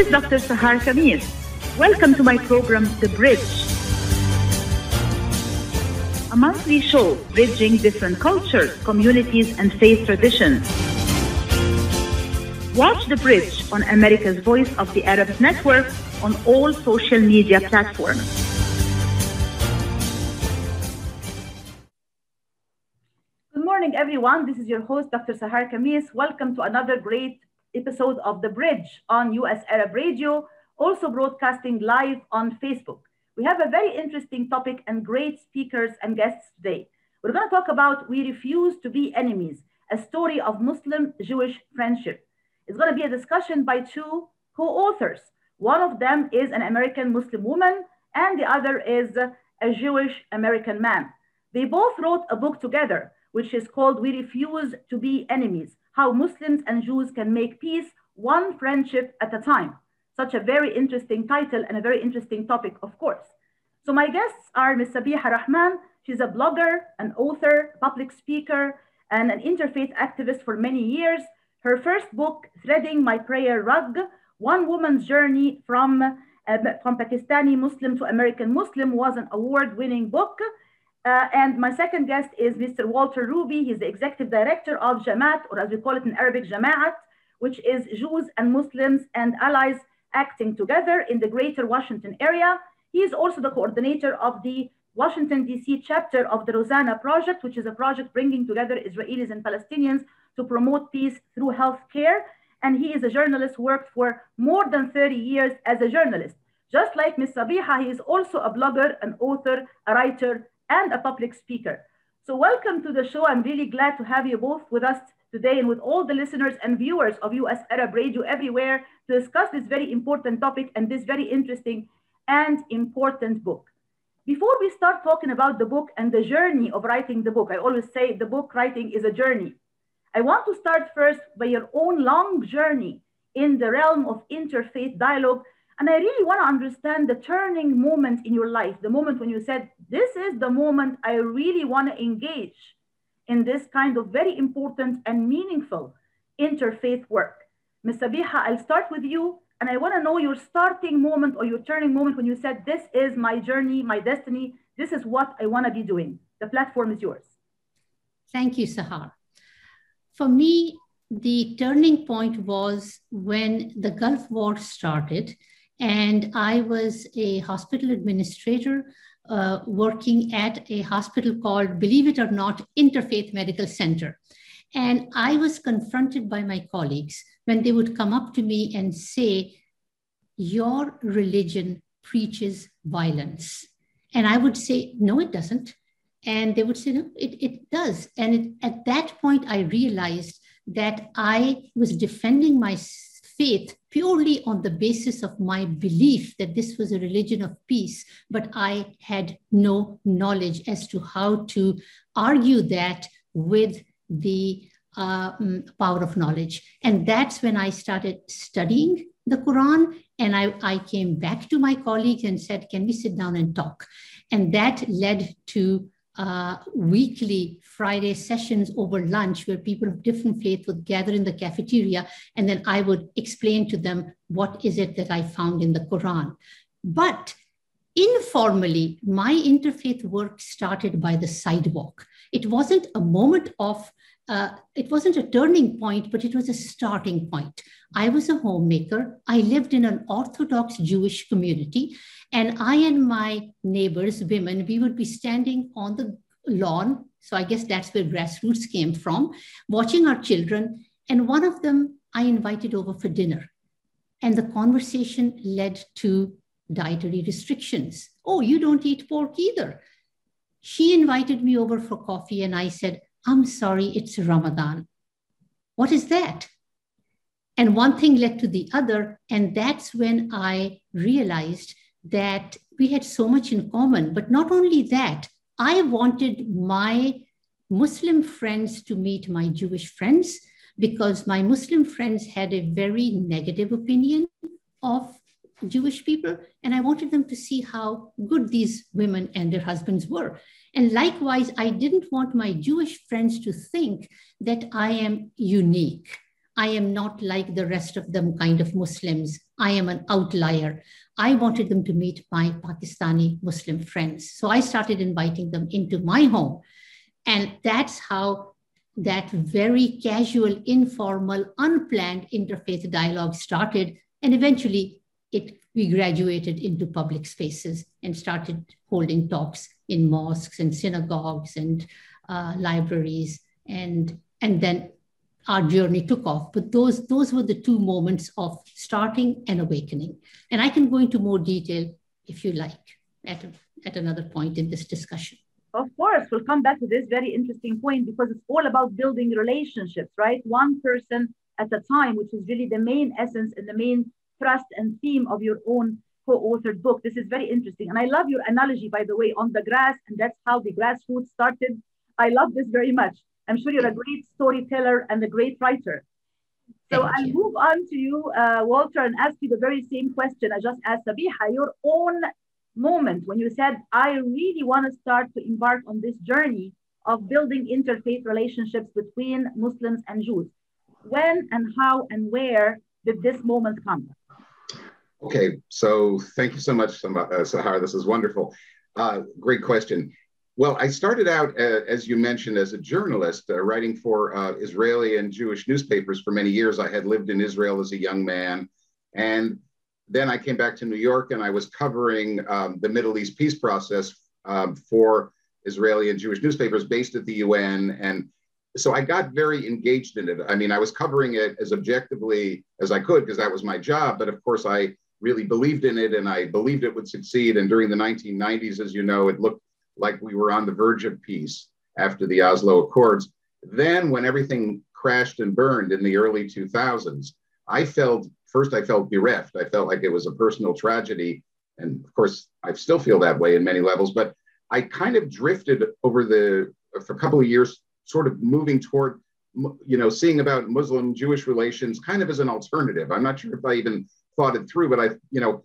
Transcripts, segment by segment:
is Dr. Sahar Khamis. Welcome to my program, The Bridge. A monthly show bridging different cultures, communities, and faith traditions. Watch The Bridge on America's Voice of the Arabs Network on all social media platforms. Good morning, everyone. This is your host, Dr. Sahar Khamis. Welcome to another great episode of The Bridge on US Arab Radio, also broadcasting live on Facebook. We have a very interesting topic and great speakers and guests today. We're going to talk about We Refuse to Be Enemies, a story of Muslim Jewish friendship. It's going to be a discussion by two co authors. One of them is an American Muslim woman, and the other is a Jewish American man. They both wrote a book together, which is called We Refuse to Be Enemies how Muslims and Jews can make peace one friendship at a time. Such a very interesting title and a very interesting topic, of course. So my guests are Ms. Sabiha Rahman. She's a blogger, an author, public speaker, and an interfaith activist for many years. Her first book, Threading My Prayer Rug, One Woman's Journey from, uh, from Pakistani Muslim to American Muslim was an award-winning book. Uh, and my second guest is Mr. Walter Ruby. He's the executive director of Jamaat, or as we call it in Arabic, Jamaat, which is Jews and Muslims and allies acting together in the greater Washington area. He is also the coordinator of the Washington, D.C. chapter of the Rozana Project, which is a project bringing together Israelis and Palestinians to promote peace through health care. And he is a journalist, who worked for more than 30 years as a journalist. Just like Ms. Sabiha, he is also a blogger, an author, a writer, and a public speaker. So welcome to the show. I'm really glad to have you both with us today and with all the listeners and viewers of US Arab Radio everywhere to discuss this very important topic and this very interesting and important book. Before we start talking about the book and the journey of writing the book, I always say the book writing is a journey. I want to start first by your own long journey in the realm of interfaith dialogue and I really want to understand the turning moment in your life, the moment when you said, This is the moment I really want to engage in this kind of very important and meaningful interfaith work. Ms. Sabiha, I'll start with you. And I want to know your starting moment or your turning moment when you said, This is my journey, my destiny. This is what I want to be doing. The platform is yours. Thank you, Sahar. For me, the turning point was when the Gulf War started and I was a hospital administrator uh, working at a hospital called, believe it or not, Interfaith Medical Center. And I was confronted by my colleagues when they would come up to me and say, Your religion preaches violence. And I would say, No, it doesn't. And they would say, No, it, it does. And it, at that point, I realized that I was defending my faith purely on the basis of my belief that this was a religion of peace, but I had no knowledge as to how to argue that with the uh, power of knowledge. And that's when I started studying the Quran. And I, I came back to my colleagues and said, Can we sit down and talk? And that led to uh, weekly Friday sessions over lunch where people of different faith would gather in the cafeteria, and then I would explain to them what is it that I found in the Quran. But informally, my interfaith work started by the sidewalk. It wasn't a moment of uh, it wasn't a turning point, but it was a starting point. I was a homemaker. I lived in an Orthodox Jewish community, and I and my neighbors, women, we would be standing on the lawn. So I guess that's where grassroots came from, watching our children. And one of them I invited over for dinner. And the conversation led to dietary restrictions. Oh, you don't eat pork either. She invited me over for coffee, and I said, I'm sorry, it's Ramadan. What is that? And one thing led to the other. And that's when I realized that we had so much in common. But not only that, I wanted my Muslim friends to meet my Jewish friends because my Muslim friends had a very negative opinion of Jewish people. And I wanted them to see how good these women and their husbands were. And likewise, I didn't want my Jewish friends to think that I am unique. I am not like the rest of them kind of Muslims. I am an outlier. I wanted them to meet my Pakistani Muslim friends. So I started inviting them into my home. And that's how that very casual, informal, unplanned interfaith dialogue started. And eventually it we graduated into public spaces and started holding talks in mosques and synagogues and uh, libraries. And and then our journey took off. But those those were the two moments of starting and awakening. And i can go into more detail if you like at, a, at another point in this discussion. Of course we'll come back to this very interesting point because it's all about building relationships right? One person at a time which is really the main essence and the main thrust and theme of your own co-authored book this is very interesting and i love your analogy by the way on the grass and that's how the grassroots started i love this very much I'm sure you're a great storyteller and a great writer. So I'll move on to you, uh, Walter, and ask you the very same question I just asked Sabiha. Your own moment when you said, I really want to start to embark on this journey of building interfaith relationships between Muslims and Jews. When and how and where did this moment come? Okay, so thank you so much, uh, Sahar. This is wonderful. Uh, great question. Well, I started out, uh, as you mentioned, as a journalist, uh, writing for uh, Israeli and Jewish newspapers for many years. I had lived in Israel as a young man. And then I came back to New York and I was covering um, the Middle East peace process um, for Israeli and Jewish newspapers based at the UN. And so I got very engaged in it. I mean, I was covering it as objectively as I could because that was my job. But of course, I really believed in it and I believed it would succeed. And during the 1990s, as you know, it looked like we were on the verge of peace after the Oslo Accords. Then, when everything crashed and burned in the early 2000s, I felt first, I felt bereft. I felt like it was a personal tragedy. And of course, I still feel that way in many levels, but I kind of drifted over the, for a couple of years, sort of moving toward, you know, seeing about Muslim Jewish relations kind of as an alternative. I'm not sure if I even thought it through, but I, you know,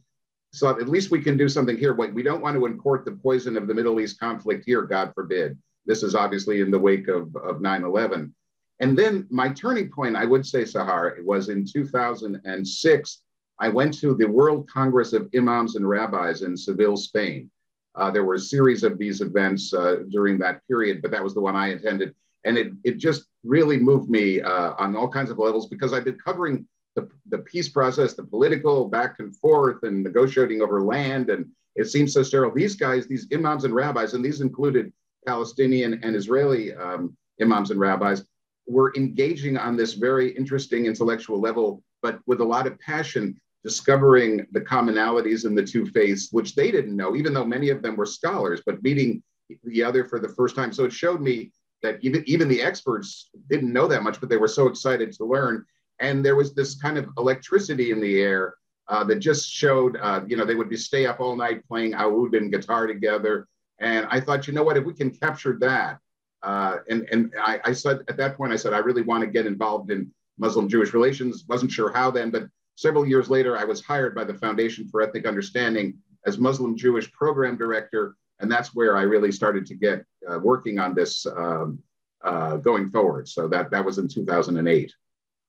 so at least we can do something here. We don't want to import the poison of the Middle East conflict here, God forbid. This is obviously in the wake of, of 9-11. And then my turning point, I would say, Sahar, it was in 2006. I went to the World Congress of Imams and Rabbis in Seville, Spain. Uh, there were a series of these events uh, during that period, but that was the one I attended. And it, it just really moved me uh, on all kinds of levels because I've been covering the, the peace process, the political back and forth and negotiating over land. And it seems so sterile. These guys, these imams and rabbis, and these included Palestinian and Israeli um, imams and rabbis, were engaging on this very interesting intellectual level, but with a lot of passion, discovering the commonalities in the two faiths, which they didn't know, even though many of them were scholars, but meeting the other for the first time. So it showed me that even, even the experts didn't know that much, but they were so excited to learn and there was this kind of electricity in the air uh, that just showed, uh, you know, they would be stay up all night playing oud and guitar together. And I thought, you know what, if we can capture that, uh, and and I, I, said at that point, I said I really want to get involved in Muslim Jewish relations. wasn't sure how then, but several years later, I was hired by the Foundation for Ethnic Understanding as Muslim Jewish program director, and that's where I really started to get uh, working on this um, uh, going forward. So that that was in 2008.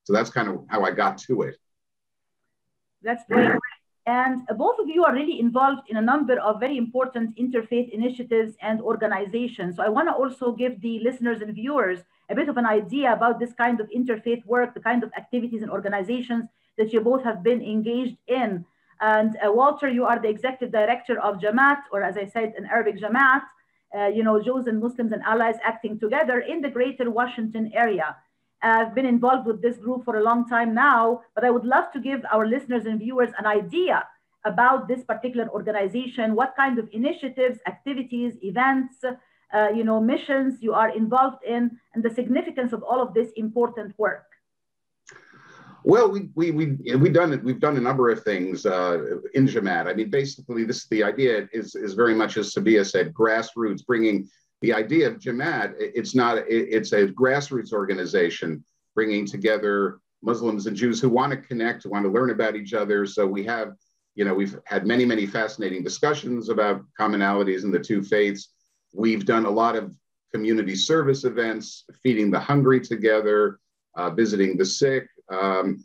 So that's kind of how I got to it. That's great. And both of you are really involved in a number of very important interfaith initiatives and organizations. So I want to also give the listeners and viewers a bit of an idea about this kind of interfaith work, the kind of activities and organizations that you both have been engaged in. And uh, Walter, you are the executive director of Jamaat, or as I said an Arabic, Jamaat, uh, you know, Jews and Muslims and allies acting together in the greater Washington area. I've been involved with this group for a long time now, but I would love to give our listeners and viewers an idea about this particular organization, what kind of initiatives, activities, events, uh, you know, missions you are involved in, and the significance of all of this important work. Well, we we we we've done. We've done a number of things uh, in Jamaat. I mean, basically, this the idea is is very much as Sabiha said, grassroots, bringing the idea of Jamaat, it's not, it's a grassroots organization bringing together Muslims and Jews who want to connect, want to learn about each other. So we have, you know, we've had many, many fascinating discussions about commonalities in the two faiths. We've done a lot of community service events, feeding the hungry together, uh, visiting the sick, Um,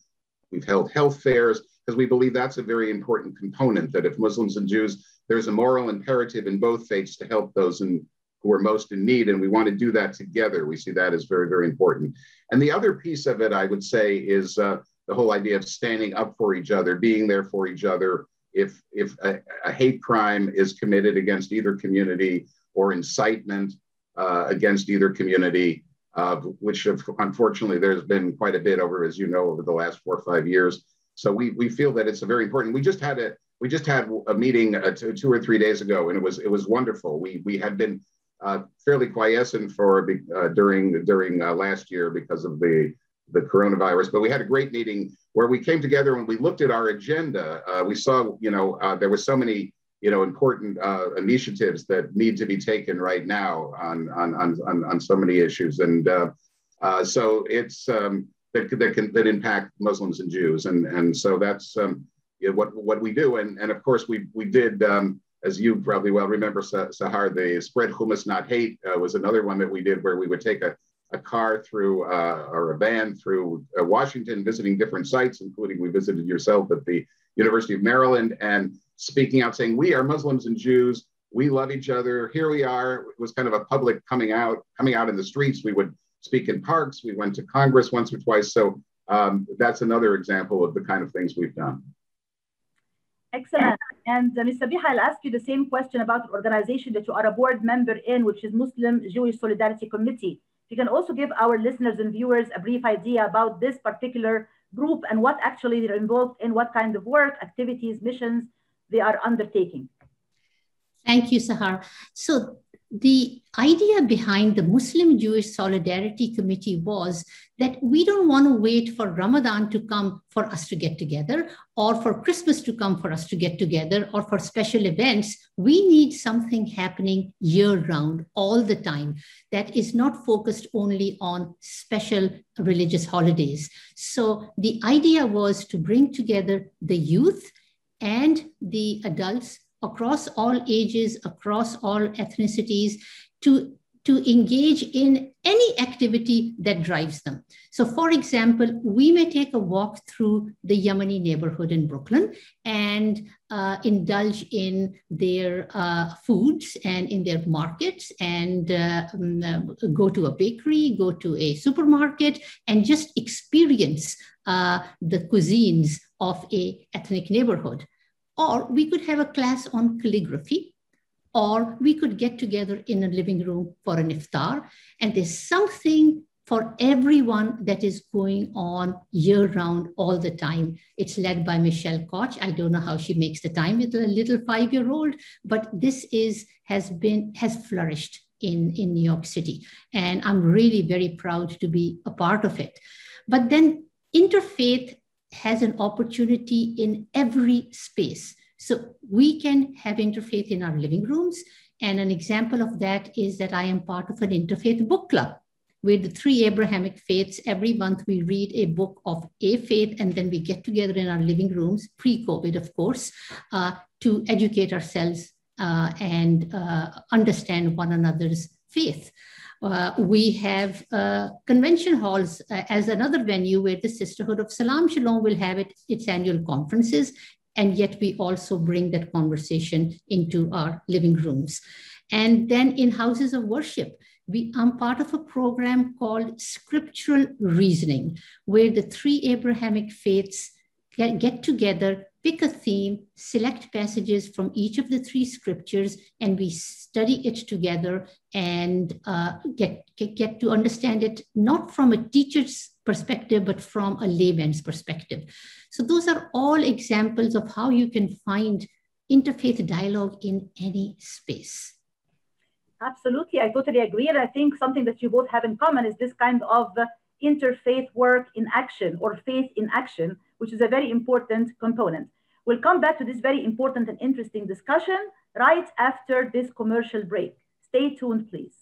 we've held health fairs because we believe that's a very important component that if Muslims and Jews, there's a moral imperative in both faiths to help those in, who are most in need. And we want to do that together. We see that as very, very important. And the other piece of it, I would say, is uh, the whole idea of standing up for each other, being there for each other. If, if a, a hate crime is committed against either community or incitement uh, against either community, uh, which have, unfortunately there's been quite a bit over, as you know, over the last four or five years. So we, we feel that it's a very important. We just had a we just had a meeting uh, two, two, or three days ago, and it was it was wonderful. We we had been uh, fairly quiescent for uh, during during uh, last year because of the the coronavirus, but we had a great meeting where we came together and we looked at our agenda. Uh, we saw, you know, uh, there were so many you know, important uh, initiatives that need to be taken right now on on on, on, so many issues, and so it's um, that that can that impact Muslims and Jews, and and so that's um, what what we do, and and of course we we did. Um, as you probably well remember, Sahar, the spread hummus not hate uh, was another one that we did where we would take a, a car through uh, or a van through uh, Washington, visiting different sites, including we visited yourself at the University of Maryland, and speaking out saying, we are Muslims and Jews. We love each other. Here we are. It was kind of a public coming out, coming out in the streets. We would speak in parks. We went to Congress once or twice. So um, that's another example of the kind of things we've done. Excellent. And uh, Ms. Sabiha, I'll ask you the same question about the organization that you are a board member in, which is Muslim Jewish Solidarity Committee. You can also give our listeners and viewers a brief idea about this particular group and what actually they're involved in, what kind of work, activities, missions, they are undertaking. Thank you, Sahar. So the idea behind the Muslim Jewish Solidarity Committee was that we don't want to wait for Ramadan to come for us to get together, or for Christmas to come for us to get together, or for special events. We need something happening year round, all the time, that is not focused only on special religious holidays. So the idea was to bring together the youth and the adults across all ages, across all ethnicities to, to engage in any activity that drives them. So, for example, we may take a walk through the Yemeni neighborhood in Brooklyn and uh, indulge in their uh, foods and in their markets and uh, um, go to a bakery, go to a supermarket, and just experience uh, the cuisines of a ethnic neighborhood. Or we could have a class on calligraphy, or we could get together in a living room for an iftar. And there's something for everyone that is going on year round all the time. It's led by Michelle Koch. I don't know how she makes the time with a little five-year-old, but this is has been has flourished in, in New York City. And I'm really very proud to be a part of it. But then interfaith has an opportunity in every space. So we can have interfaith in our living rooms. And an example of that is that I am part of an interfaith book club with the three Abrahamic faiths. Every month we read a book of a faith, and then we get together in our living rooms, pre COVID, of course, uh, to educate ourselves uh, and uh, understand one another's faith. Uh, we have uh, convention halls uh, as another venue where the Sisterhood of Salam Shalom will have it, its annual conferences. And yet we also bring that conversation into our living rooms. And then in houses of worship, we, I'm part of a program called Scriptural Reasoning, where the three Abrahamic faiths get, get together pick a theme, select passages from each of the three scriptures, and we study it together and uh, get, get, get to understand it not from a teacher's perspective, but from a layman's perspective. So those are all examples of how you can find interfaith dialogue in any space. Absolutely, I totally agree. And I think something that you both have in common is this kind of interfaith work in action or faith in action, which is a very important component. We'll come back to this very important and interesting discussion right after this commercial break. Stay tuned, please.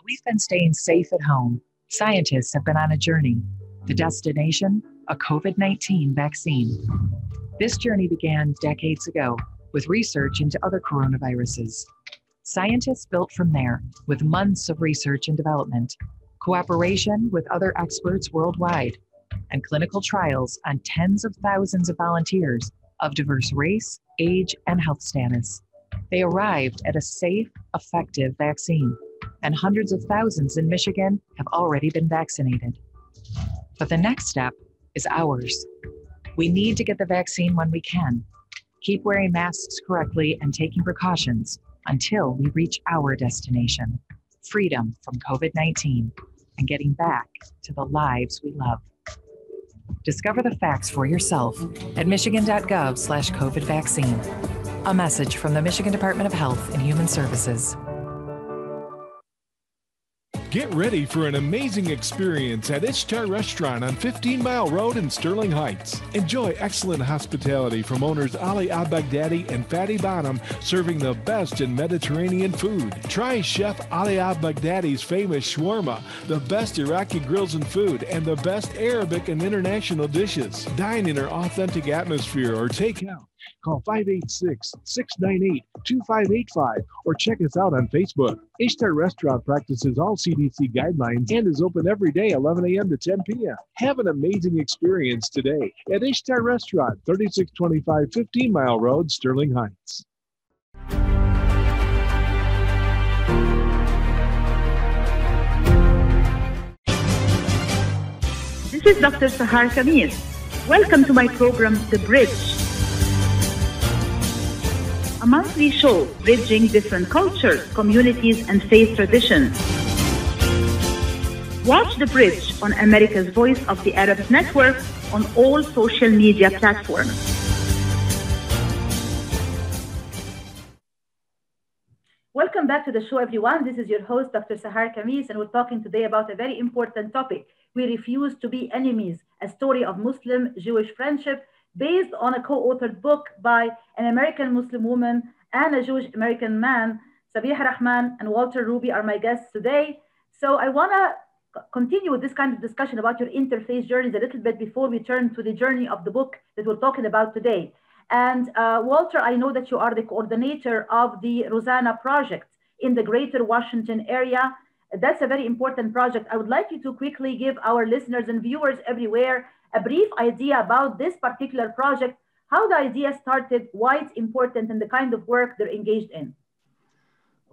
While we've been staying safe at home, scientists have been on a journey. The destination? A COVID 19 vaccine. This journey began decades ago with research into other coronaviruses. Scientists built from there with months of research and development, cooperation with other experts worldwide, and clinical trials on tens of thousands of volunteers of diverse race, age, and health status. They arrived at a safe, effective vaccine, and hundreds of thousands in Michigan have already been vaccinated. But the next step is ours. We need to get the vaccine when we can. Keep wearing masks correctly and taking precautions until we reach our destination freedom from COVID 19 and getting back to the lives we love. Discover the facts for yourself at michigan.gov slash COVID vaccine. A message from the Michigan Department of Health and Human Services. Get ready for an amazing experience at Ishtar Restaurant on 15 Mile Road in Sterling Heights. Enjoy excellent hospitality from owners Ali Al-Baghdadi and Fatty Bonham serving the best in Mediterranean food. Try Chef Ali Al-Baghdadi's famous shawarma, the best Iraqi grills and food, and the best Arabic and international dishes. Dine in our authentic atmosphere or take out. Call 586 698 2585 or check us out on Facebook. Ishtar Restaurant practices all CDC guidelines and is open every day, 11 a.m. to 10 p.m. Have an amazing experience today at Ishtar Restaurant, 3625 15 Mile Road, Sterling Heights. This is Dr. Sahar Khamis. Welcome to my program, The Bridge. A monthly show bridging different cultures, communities, and faith traditions. Watch The Bridge on America's Voice of the Arabs Network on all social media platforms. Welcome back to the show, everyone. This is your host, Dr. Sahar Khamis, and we're talking today about a very important topic. We refuse to be enemies, a story of Muslim Jewish friendship based on a co-authored book by an American Muslim woman and a Jewish American man. Sabiha Rahman and Walter Ruby are my guests today. So I want to continue with this kind of discussion about your interfaith journeys a little bit before we turn to the journey of the book that we're talking about today. And uh, Walter, I know that you are the coordinator of the Rozana project in the greater Washington area. That's a very important project. I would like you to quickly give our listeners and viewers everywhere a brief idea about this particular project, how the idea started, why it's important, and the kind of work they're engaged in.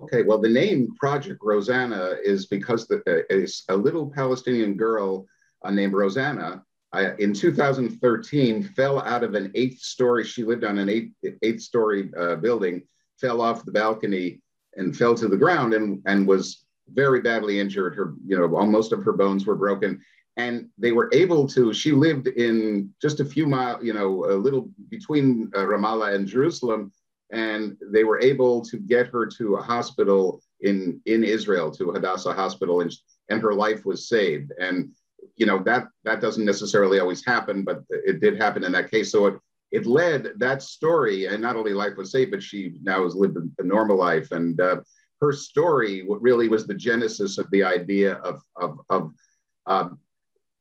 Okay, well, the name Project Rozana is because the, uh, a little Palestinian girl uh, named Rozana uh, in 2013 fell out of an eighth story. She lived on an eighth, eighth story uh, building, fell off the balcony and fell to the ground and, and was very badly injured. Her, you know, almost of her bones were broken. And they were able to, she lived in just a few miles, you know, a little between uh, Ramallah and Jerusalem. And they were able to get her to a hospital in in Israel to Hadassah Hospital, and and her life was saved. And you know that that doesn't necessarily always happen, but it did happen in that case. So it it led that story, and not only life was saved, but she now has lived a, normal life. And uh, her story really was the genesis of the idea of of, of uh,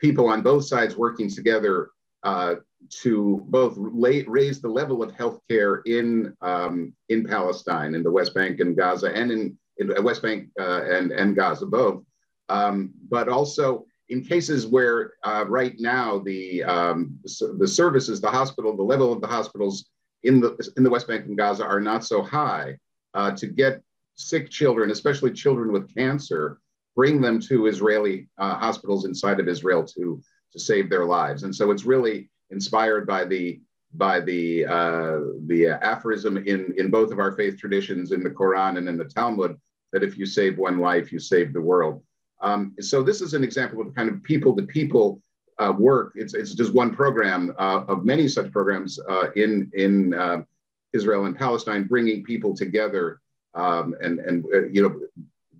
people on both sides working together uh, to both raise the level of healthcare in um, in Palestine, in the West Bank and Gaza, and in, in West Bank uh, and and Gaza both, um, but also in cases where uh, right now the um, the services, the hospital, the level of the hospitals in the in the West Bank and Gaza are not so high, uh, to get sick children, especially children with cancer, bring them to Israeli uh, hospitals inside of Israel to to save their lives. And so it's really inspired by the by the uh, the aphorism in in both of our faith traditions, in the Quran and in the Talmud, that if you save one life, you save the world. Um, so this is an example of the kind of people-to-people uh, work. It's, it's just one program uh, of many such programs uh, in in uh, Israel and Palestine, bringing people together um, and and uh, you know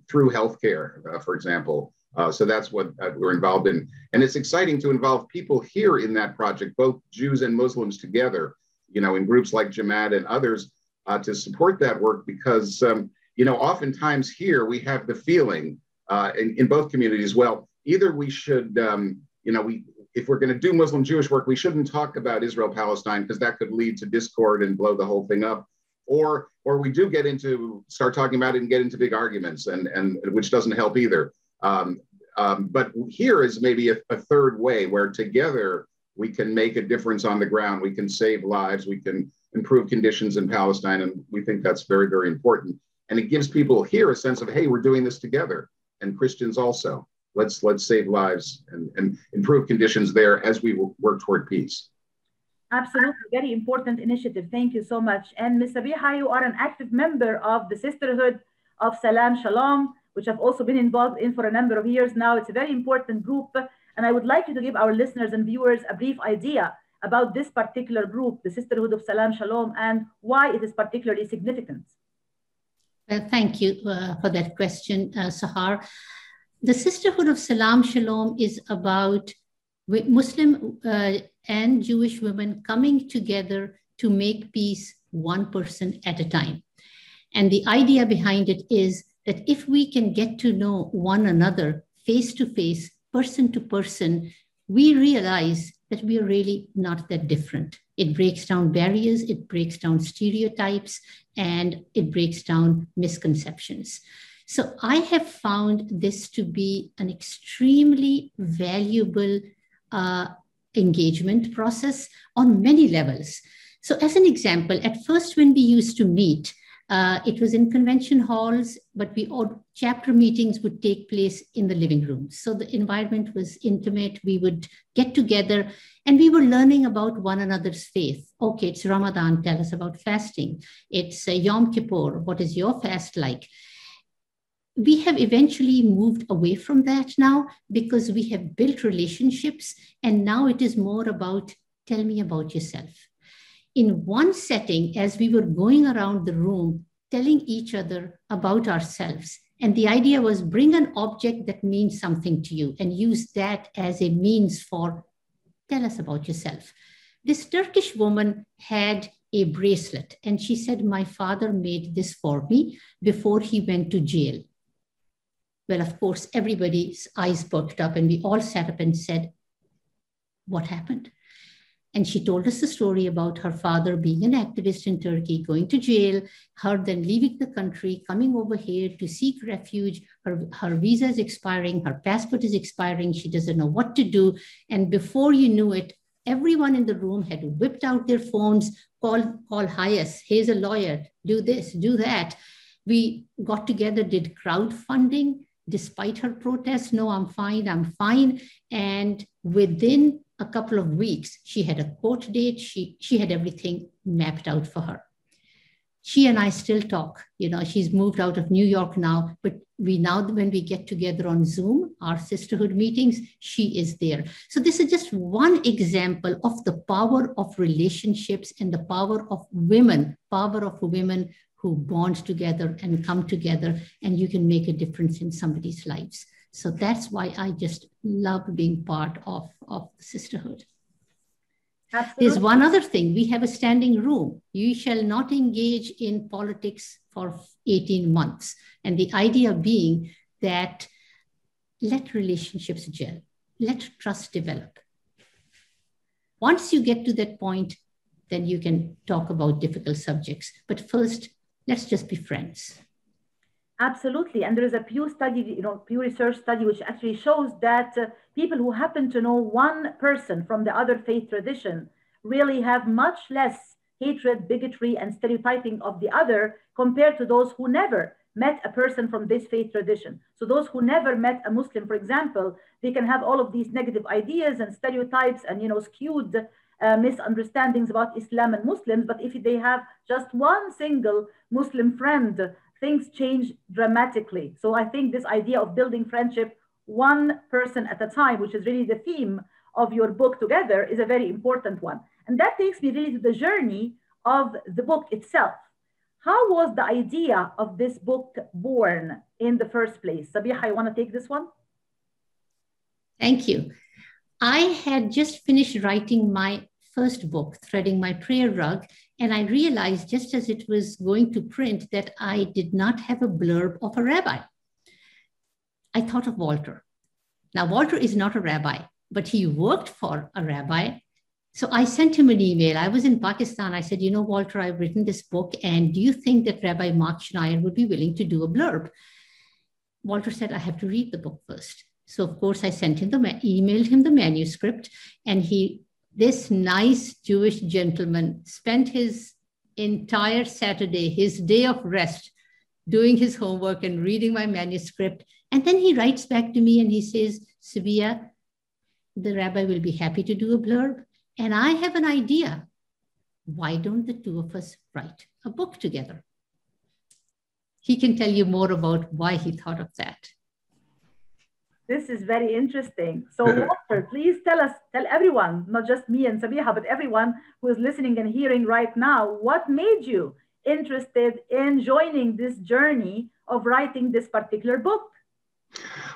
through healthcare, uh, for example. so that's what we're involved in, and it's exciting to involve people here in that project, both Jews and Muslims together. You know, in groups like Jamaat and others, to support that work because um, you know oftentimes here we have the feeling uh, in, in both communities. Well, either we should, um, you know, we if we're going to do Muslim Jewish work, we shouldn't talk about Israel Palestine because that could lead to discord and blow the whole thing up. Or, or we do get into start talking about it and get into big arguments, and and which doesn't help either. Um, um, but here is maybe a, a third way where together we can make a difference on the ground. We can save lives. We can improve conditions in Palestine, and we think that's very very important. And it gives people here a sense of hey, we're doing this together and Christians also. Let's let's save lives and, and improve conditions there as we work toward peace. Absolutely, very important initiative. Thank you so much. And Ms. Sabiha, you are an active member of the Sisterhood of Salam Shalom, which I've also been involved in for a number of years now. It's a very important group. And I would like you to give our listeners and viewers a brief idea about this particular group, the Sisterhood of Salam Shalom, and why it is particularly significant. Well, thank you uh, for that question, uh, Sahar. The Sisterhood of Salam Shalom is about Muslim uh, and Jewish women coming together to make peace one person at a time. And the idea behind it is that if we can get to know one another face to face, person to person, we realize that we are really not that different. It breaks down barriers, it breaks down stereotypes, and it breaks down misconceptions. So I have found this to be an extremely valuable uh, engagement process on many levels. So, as an example, at first, when we used to meet, uh, it was in convention halls, but we all chapter meetings would take place in the living room. So the environment was intimate. We would get together and we were learning about one another's faith. Okay, it's Ramadan. Tell us about fasting. It's uh, Yom Kippur. What is your fast like? We have eventually moved away from that now because we have built relationships, and now it is more about tell me about yourself in one setting, as we were going around the room, telling each other about ourselves. And the idea was bring an object that means something to you and use that as a means for tell us about yourself. This Turkish woman had a bracelet and she said, My father made this for me before he went to jail. Well, of course, everybody's eyes perked up and we all sat up and said, What happened? And she told us the story about her father being an activist in Turkey, going to jail, her then leaving the country, coming over here to seek refuge. Her, her visa is expiring, her passport is expiring, she doesn't know what to do. And before you knew it, everyone in the room had whipped out their phones, call, call HIAS, here's a lawyer, do this, do that. We got together, did crowdfunding despite her protest. No, I'm fine, I'm fine. And within a couple of weeks, she had a court date. She, she had everything mapped out for her. She and I still talk. You know, she's moved out of New York now, but we now, when we get together on Zoom, our sisterhood meetings, she is there. So this is just one example of the power of relationships and the power of women, power of women who bond together and come together, and you can make a difference in somebody's lives. So that's why I just love being part of, of the sisterhood. Absolutely. There's one other thing. We have a standing room. You shall not engage in politics for 18 months. And the idea being that let relationships gel, let trust develop. Once you get to that point, then you can talk about difficult subjects. But first, let's just be friends. Absolutely. And there is a Pew study, you know, Pew Research study, which actually shows that uh, people who happen to know one person from the other faith tradition really have much less hatred, bigotry, and stereotyping of the other compared to those who never met a person from this faith tradition. So those who never met a Muslim, for example, they can have all of these negative ideas and stereotypes and you know skewed uh, misunderstandings about Islam and Muslims. But if they have just one single Muslim friend, things change dramatically. So I think this idea of building friendship one person at a time, which is really the theme of your book together, is a very important one. And that takes me really to the journey of the book itself. How was the idea of this book born in the first place? Sabiha, I want to take this one? Thank you. I had just finished writing my first book, Threading My Prayer Rug, and I realized just as it was going to print that I did not have a blurb of a rabbi. I thought of Walter. Now, Walter is not a rabbi, but he worked for a rabbi so I sent him an email. I was in Pakistan. I said, you know, Walter, I've written this book, and do you think that Rabbi Marc Schneier would be willing to do a blurb? Walter said, I have to read the book first. So of course, I sent him the emailed him the manuscript, and he, this nice Jewish gentleman, spent his entire Saturday, his day of rest, doing his homework and reading my manuscript. And then he writes back to me and he says, Sabiha, the rabbi will be happy to do a blurb. And I have an idea. Why don't the two of us write a book together? He can tell you more about why he thought of that. This is very interesting. So, Walter, please tell us, tell everyone, not just me and Sabiha, but everyone who is listening and hearing right now, what made you interested in joining this journey of writing this particular book?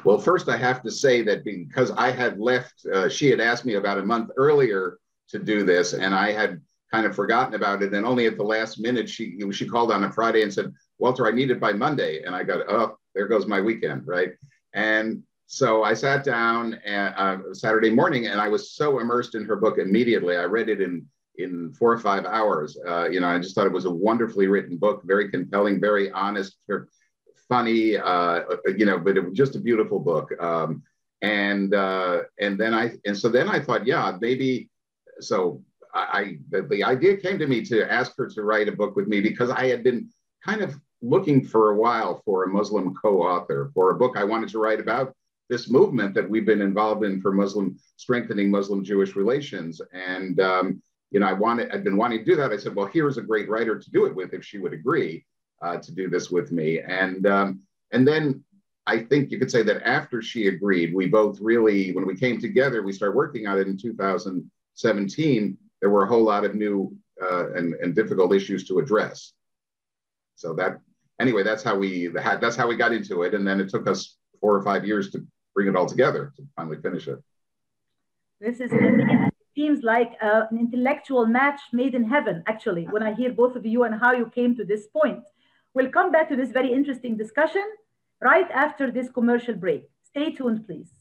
Well, first, I have to say that because I had left, uh, she had asked me about a month earlier to do this, and I had kind of forgotten about it. And only at the last minute, she she called on a Friday and said, "Walter, I need it by Monday." And I got, "Oh, there goes my weekend, right?" And so I sat down uh, Saturday morning, and I was so immersed in her book immediately. I read it in in four or five hours. Uh, you know, I just thought it was a wonderfully written book, very compelling, very honest, funny. Uh, you know, but it was just a beautiful book. Um, and uh, and then I and so then I thought, yeah, maybe so I the, the idea came to me to ask her to write a book with me because I had been kind of looking for a while for a Muslim co-author for a book I wanted to write about this movement that we've been involved in for Muslim strengthening Muslim Jewish relations. And um, you know, I wanted I'd been wanting to do that. I said, well, here's a great writer to do it with if she would agree uh, to do this with me. And um, and then I think you could say that after she agreed, we both really, when we came together, we started working on it in 2017. there were a whole lot of new uh, and, and difficult issues to address. So that anyway, that's how we had that's how we got into it, and then it took us four or five years to bring it all together to finally finish it. This is it seems like uh, an intellectual match made in heaven. Actually, when I hear both of you and how you came to this point, we'll come back to this very interesting discussion right after this commercial break. Stay tuned, please.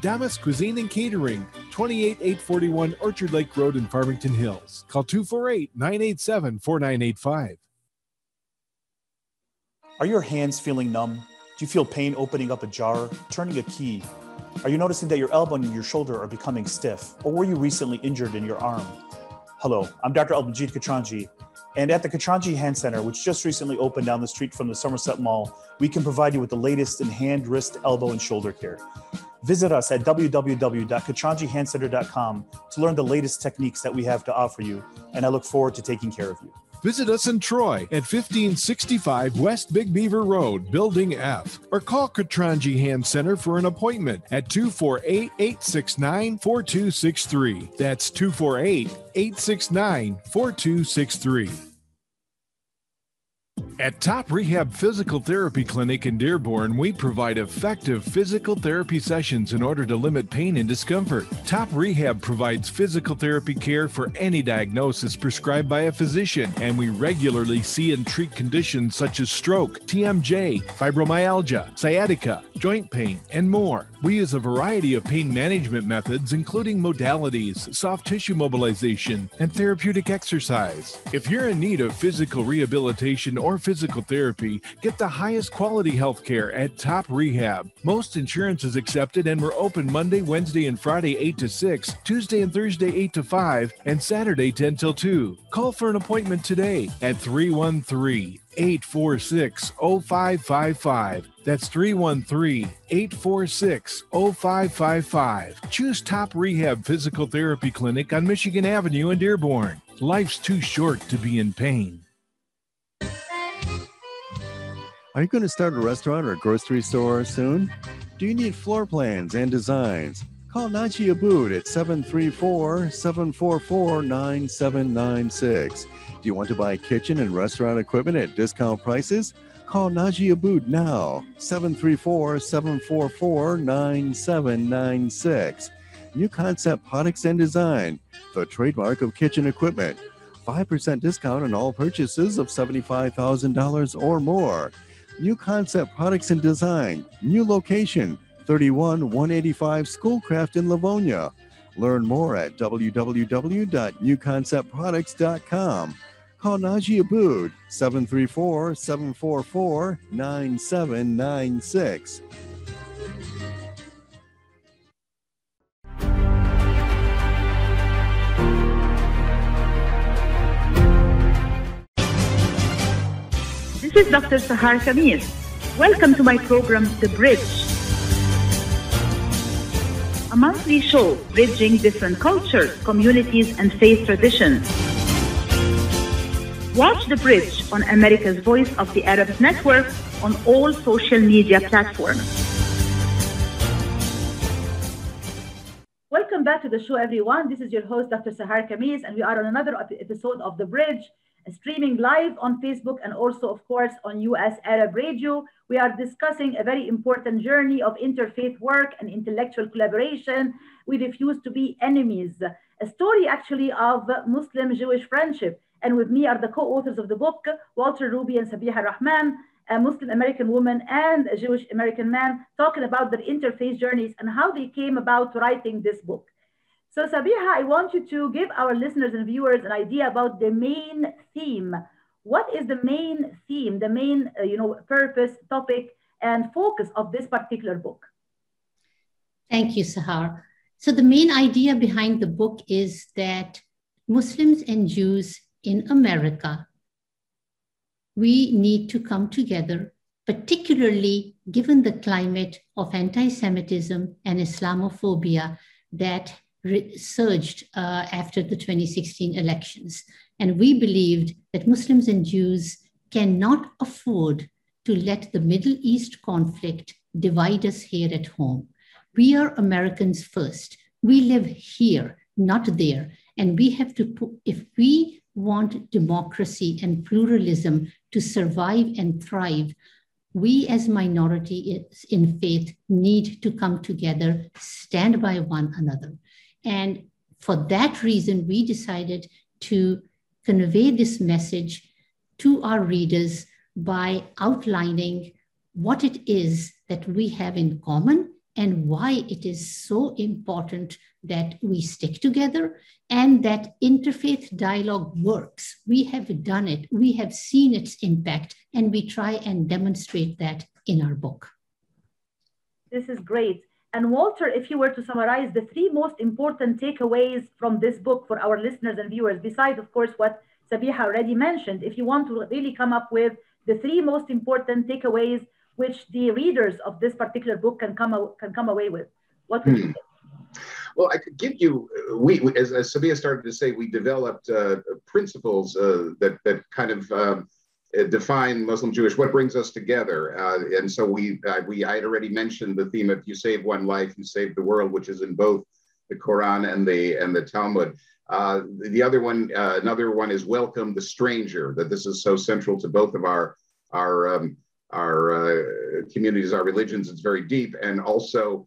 Damas Cuisine and Catering, 28841 Orchard Lake Road in Farmington Hills. Call 248 987 4985. Are your hands feeling numb? Do you feel pain opening up a jar, turning a key? Are you noticing that your elbow and your shoulder are becoming stiff? Or were you recently injured in your arm? Hello, I'm Dr. Albanjit Katranji, And at the Katranji Hand Center, which just recently opened down the street from the Somerset Mall, we can provide you with the latest in hand, wrist, elbow, and shoulder care. Visit us at www.katranjihandcenter.com to learn the latest techniques that we have to offer you, and I look forward to taking care of you. Visit us in Troy at 1565 West Big Beaver Road, Building F, or call Katranji Hand Center for an appointment at 248 869 4263. That's 248 869 4263. At Top Rehab Physical Therapy Clinic in Dearborn, we provide effective physical therapy sessions in order to limit pain and discomfort. Top Rehab provides physical therapy care for any diagnosis prescribed by a physician, and we regularly see and treat conditions such as stroke, TMJ, fibromyalgia, sciatica, joint pain, and more. We use a variety of pain management methods, including modalities, soft tissue mobilization, and therapeutic exercise. If you're in need of physical rehabilitation or physical therapy, get the highest quality health care at Top Rehab. Most insurance is accepted, and we're open Monday, Wednesday, and Friday 8 to 6, Tuesday and Thursday 8 to 5, and Saturday 10 till 2. Call for an appointment today at 313 846 0555. That's 313 846 0555. Choose Top Rehab Physical Therapy Clinic on Michigan Avenue in Dearborn. Life's too short to be in pain. Are you going to start a restaurant or a grocery store soon? Do you need floor plans and designs? Call Naji Abood at 734 744 9796. Do you want to buy kitchen and restaurant equipment at discount prices? Call Naji Abood now, 734 744 9796. New Concept Products and Design, the trademark of kitchen equipment. 5% discount on all purchases of $75,000 or more. New Concept Products and Design, new location, 31 185 Schoolcraft in Livonia. Learn more at www.newconceptproducts.com. Call Naji Abood 734 744 9796. This is Dr. Sahar Khamis. Welcome to my program, The Bridge. A monthly show bridging different cultures, communities, and faith traditions. Watch The Bridge on America's Voice of the Arabs Network on all social media platforms. Welcome back to the show, everyone. This is your host, Dr. Sahar Khamis, and we are on another episode of The Bridge, uh, streaming live on Facebook and also, of course, on US Arab Radio. We are discussing a very important journey of interfaith work and intellectual collaboration. We refuse to be enemies. A story actually of Muslim Jewish friendship. And with me are the co authors of the book, Walter Ruby and Sabiha Rahman, a Muslim American woman and a Jewish American man, talking about their interfaith journeys and how they came about writing this book. So, Sabiha, I want you to give our listeners and viewers an idea about the main theme. What is the main theme, the main, uh, you know, purpose, topic, and focus of this particular book? Thank you, Sahar. So, the main idea behind the book is that Muslims and Jews in America, we need to come together, particularly given the climate of anti Semitism and Islamophobia that surged uh, after the 2016 elections. And we believed that Muslims and Jews cannot afford to let the Middle East conflict divide us here at home. We are Americans first. We live here, not there. And we have to put, if we want democracy and pluralism to survive and thrive, we as minorities in faith need to come together, stand by one another. And for that reason, we decided to convey this message to our readers by outlining what it is that we have in common and why it is so important that we stick together and that interfaith dialogue works. We have done it, we have seen its impact, and we try and demonstrate that in our book. This is great. And Walter, if you were to summarize the three most important takeaways from this book for our listeners and viewers, besides, of course, what Sabiha already mentioned, if you want to really come up with the three most important takeaways which the readers of this particular book can come, can come away with, what would hmm. you? Well, I could give you, we, as, as Sabia started to say, we developed uh, principles uh, that, that kind of um, uh, define Muslim Jewish, what brings us together. Uh, and so we, uh, we, I had already mentioned the theme of you save one life, you save the world, which is in both the Quran and the, and the Talmud. Uh, the other one, another one is welcome the stranger, that this is so central to both of our, our, um, our communities, our religions. It's very deep. And also,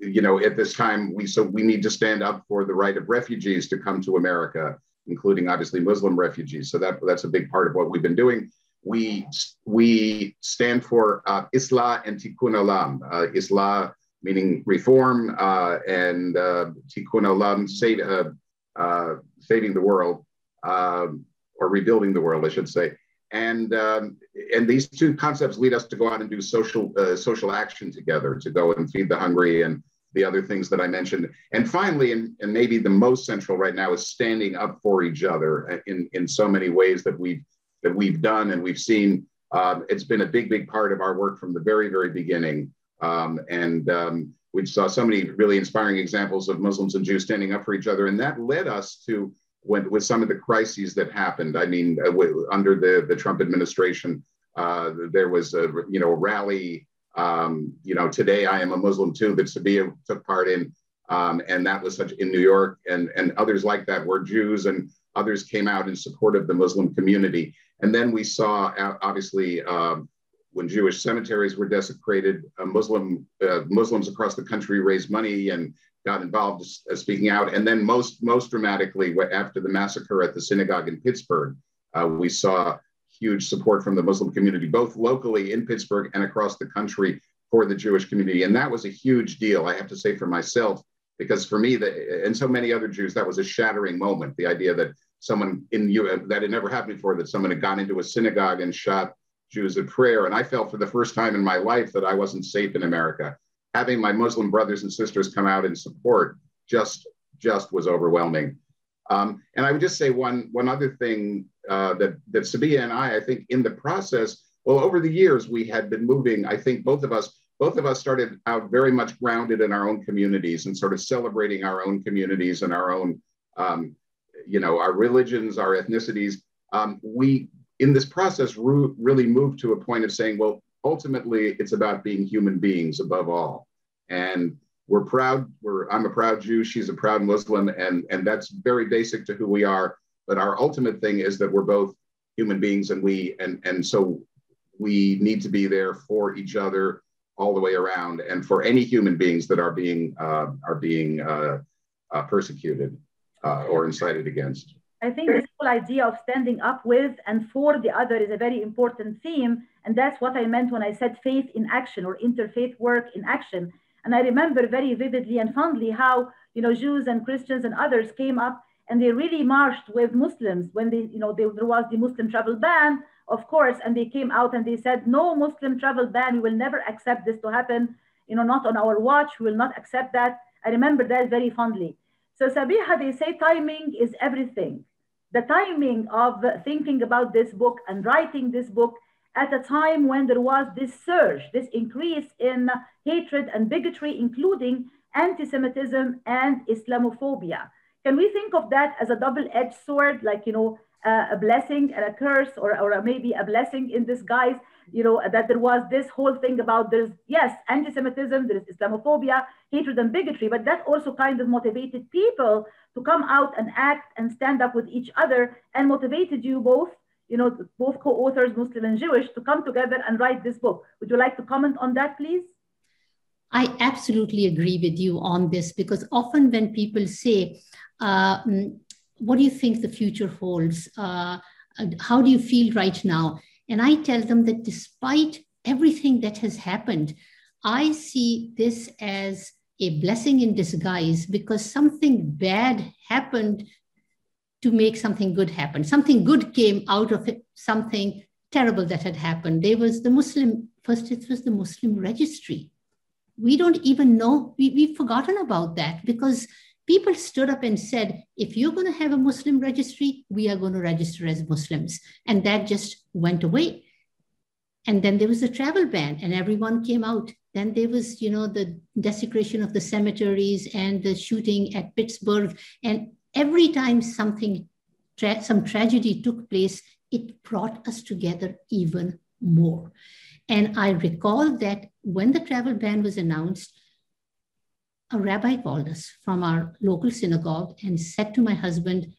you know, at this time, we so we need to stand up for the right of refugees to come to America, including obviously Muslim refugees. So that that's a big part of what we've been doing. We we stand for uh, Islah and Tikkun Olam. Uh, Islah meaning reform, uh, and uh, Tikkun Olam, uh, uh, saving the world um, or rebuilding the world, I should say. And um, and these two concepts lead us to go out and do social uh, social action together, to go and feed the hungry and the other things that I mentioned. And finally, and, and maybe the most central right now is standing up for each other in, in so many ways that we've that we've done and we've seen. Um, it's been a big, big part of our work from the very, very beginning. Um, and um, we saw so many really inspiring examples of Muslims and Jews standing up for each other. And that led us to when, with some of the crises that happened. I mean, uh, under the, the Trump administration, uh, there was a you know rally um, you know, today I am a Muslim too that Sabia took part in, um, and that was such in New York and and others like that were Jews and others came out in support of the Muslim community. And then we saw uh, obviously um, when Jewish cemeteries were desecrated, uh, Muslim uh, Muslims across the country raised money and got involved uh, speaking out. And then most most dramatically, after the massacre at the synagogue in Pittsburgh, uh, we saw huge support from the Muslim community, both locally in Pittsburgh and across the country for the Jewish community. And that was a huge deal, I have to say for myself, because for me, the, and so many other Jews, that was a shattering moment. The idea that someone in you that had never happened before, that someone had gone into a synagogue and shot Jews at prayer. And I felt for the first time in my life that I wasn't safe in America. Having my Muslim brothers and sisters come out in support just just was overwhelming. Um, and I would just say one one other thing uh, that that Sabia and I, I think, in the process, well, over the years we had been moving. I think both of us, both of us started out very much grounded in our own communities and sort of celebrating our own communities and our own, um, you know, our religions, our ethnicities. Um, we, in this process, re- really moved to a point of saying, well, ultimately, it's about being human beings above all, and we're proud. We're I'm a proud Jew. She's a proud Muslim, and and that's very basic to who we are. But our ultimate thing is that we're both human beings, and we and and so we need to be there for each other all the way around, and for any human beings that are being uh, are being uh, uh, persecuted uh, or incited against. I think this whole idea of standing up with and for the other is a very important theme. And that's what I meant when I said faith in action or interfaith work in action. And I remember very vividly and fondly how, you know, Jews and Christians and others came up and they really marched with Muslims when they, you know, they, there was the Muslim travel ban, of course, and they came out and they said, no Muslim travel ban, we will never accept this to happen, you know, not on our watch, we will not accept that. I remember that very fondly. So Sabiha, they say timing is everything. The timing of thinking about this book and writing this book at a time when there was this surge, this increase in hatred and bigotry, including anti-Semitism and Islamophobia. Can we think of that as a double-edged sword, like, you know, uh, a blessing and a curse, or, or maybe a blessing in disguise, you know, that there was this whole thing about there's, yes, anti-Semitism, there's Islamophobia, hatred and bigotry, but that also kind of motivated people to come out and act and stand up with each other and motivated you both, you know, both co-authors, Muslim and Jewish, to come together and write this book. Would you like to comment on that, please? I absolutely agree with you on this because often when people say, uh, mm, what do you think the future holds? Uh, how do you feel right now? And I tell them that despite everything that has happened, I see this as a blessing in disguise because something bad happened to make something good happen. Something good came out of it, something terrible that had happened. There was the Muslim, first it was the Muslim registry. We don't even know, we, we've forgotten about that because people stood up and said, if you're going to have a Muslim registry, we are going to register as Muslims. And that just went away. And then there was a travel ban, and everyone came out. Then there was, you know, the desecration of the cemeteries and the shooting at Pittsburgh. And every time something, tra- some tragedy took place, it brought us together even more. And I recall that when the travel ban was announced, a rabbi called us from our local synagogue and said to my husband,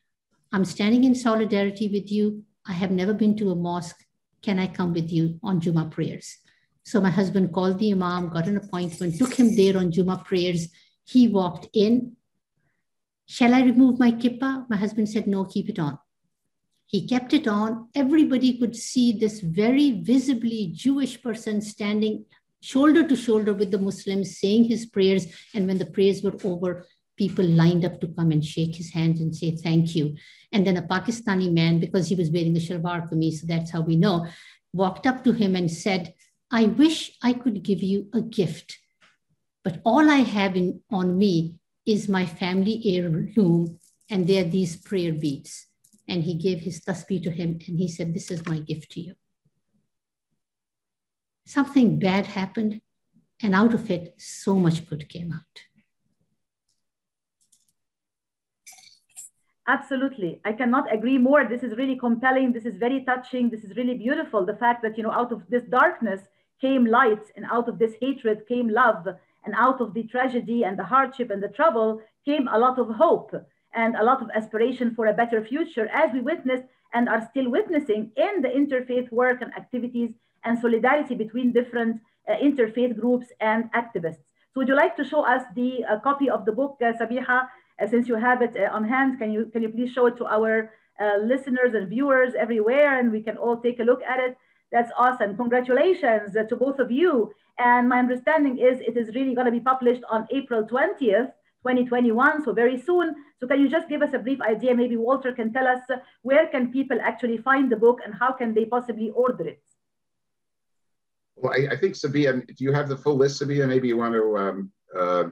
I'm standing in solidarity with you. I have never been to a mosque. Can I come with you on Juma prayers? So my husband called the Imam, got an appointment, took him there on Juma prayers. He walked in. Shall I remove my kippah? My husband said, No, keep it on. He kept it on. Everybody could see this very visibly Jewish person standing shoulder to shoulder with the Muslims, saying his prayers. And when the prayers were over, people lined up to come and shake his hand and say thank you. And then a Pakistani man, because he was wearing the shalwar kameez, so that's how we know, walked up to him and said, I wish I could give you a gift, but all I have in, on me is my family heirloom, and they're these prayer beads. And he gave his tasbih to him, and he said, This is my gift to you something bad happened, and out of it, so much good came out. Absolutely. I cannot agree more. This is really compelling. This is very touching. This is really beautiful. The fact that, you know, out of this darkness came light, and out of this hatred came love, and out of the tragedy and the hardship and the trouble came a lot of hope and a lot of aspiration for a better future, as we witnessed and are still witnessing in the interfaith work and activities and solidarity between different uh, interfaith groups and activists. So would you like to show us the uh, copy of the book, uh, Sabiha, uh, since you have it uh, on hand, can you, can you please show it to our uh, listeners and viewers everywhere and we can all take a look at it. That's awesome. Congratulations to both of you. And my understanding is it is really going to be published on April 20th, 2021, so very soon. So can you just give us a brief idea? Maybe Walter can tell us where can people actually find the book and how can they possibly order it? Well, I, I think Sabia, do you have the full list, Sabia? Maybe you want to. Um, uh,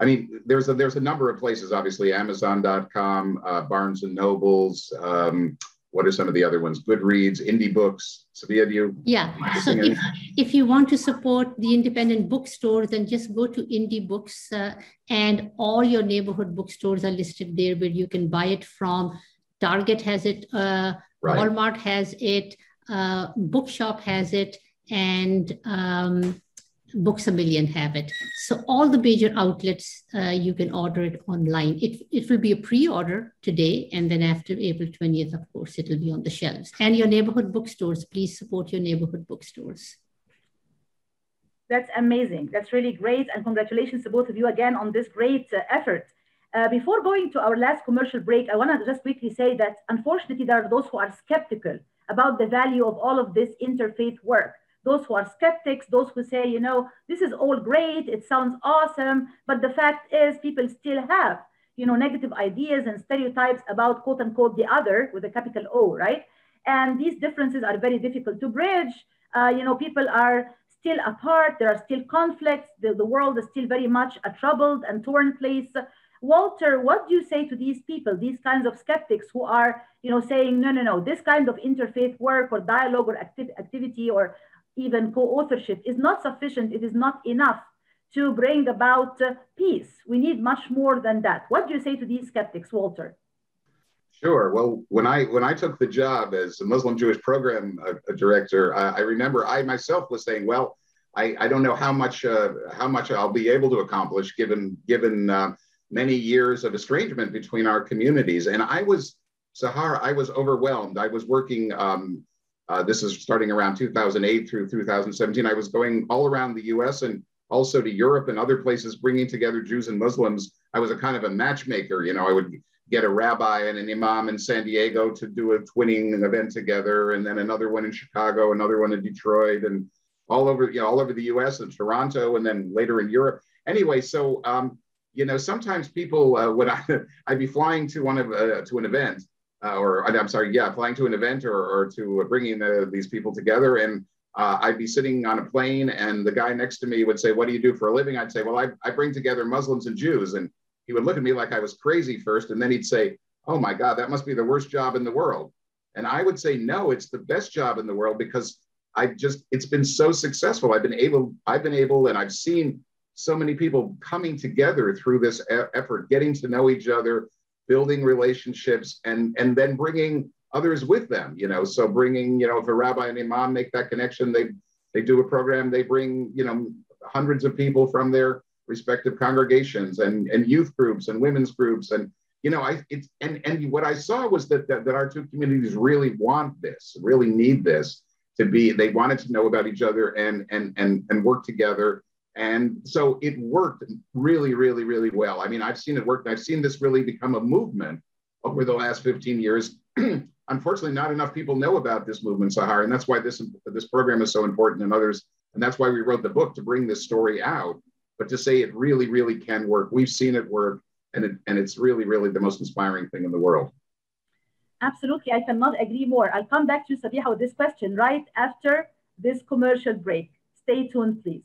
I mean, there's a there's a number of places. Obviously, Amazon.com, uh, Barnes and Nobles. Um, what are some of the other ones? Goodreads, indie books. Sabia, do you? Yeah. So if, if you want to support the independent bookstores, then just go to indie books, uh, and all your neighborhood bookstores are listed there, where you can buy it from. Target has it. Uh, right. Walmart has it. Uh, Bookshop has it and um, Books a Million have it. So all the major outlets, uh, you can order it online. It, it will be a pre-order today, and then after April 20th, of course, it will be on the shelves. And your neighborhood bookstores, please support your neighborhood bookstores. That's amazing. That's really great. And congratulations to both of you again on this great uh, effort. Uh, before going to our last commercial break, I want to just quickly say that unfortunately, there are those who are skeptical about the value of all of this interfaith work those who are skeptics, those who say, you know, this is all great, it sounds awesome, but the fact is people still have, you know, negative ideas and stereotypes about quote unquote the other with a capital O, right? And these differences are very difficult to bridge. Uh, you know, people are still apart, there are still conflicts, the, the world is still very much a troubled and torn place. Walter, what do you say to these people, these kinds of skeptics who are, you know, saying, no, no, no, this kind of interfaith work or dialogue or acti- activity or even co-authorship is not sufficient. It is not enough to bring about uh, peace. We need much more than that. What do you say to these skeptics, Walter? Sure. Well, when I when I took the job as a Muslim Jewish program uh, director, I, I, remember I myself was saying, well, I, I don't know how much uh, how much I'll be able to accomplish given given uh, many years of estrangement between our communities. And I was Sahar, I was overwhelmed. I was working um, uh, this is starting around 2008 through 2017. I was going all around the US and also to Europe and other places, bringing together Jews and Muslims. I was a kind of a matchmaker. You know, I would get a rabbi and an imam in San Diego to do a twinning event together, and then another one in Chicago, another one in Detroit, and all over, you know, all over the U.S. and Toronto, and then later in Europe. Anyway, so um, you know, sometimes people uh, when I I'd be flying to one of uh, to an event, uh, or I'm sorry, yeah, flying to an event or, or to bringing the, these people together. And uh, I'd be sitting on a plane and the guy next to me would say, what do you do for a living? I'd say, well, I, I bring together Muslims and Jews. And he would look at me like I was crazy first, and then he'd say, "Oh my God, that must be the worst job in the world." And I would say, "No, it's the best job in the world because I just it's been so successful. I've been able, I've been able, and I've seen so many people coming together through this effort, getting to know each other, building relationships, and and then bringing others with them. You know, so bringing, you know, if a rabbi and imam make that connection, they they do a program, they bring, you know, hundreds of people from their respective congregations and and youth groups and women's groups and you know i it's and and what i saw was that, that that our two communities really want this really need this to be they wanted to know about each other and and and and work together and so it worked really really really well i mean i've seen it work i've seen this really become a movement over the last 15 years unfortunately not enough people know about this movement sahar and that's why this this program is so important and others and that's why we wrote the book to bring this story out but to say it really, really can work. We've seen it work, and it, and it's really, really the most inspiring thing in the world. Absolutely, I cannot agree more. I'll come back to Sabiha with this question right after this commercial break. Stay tuned, please.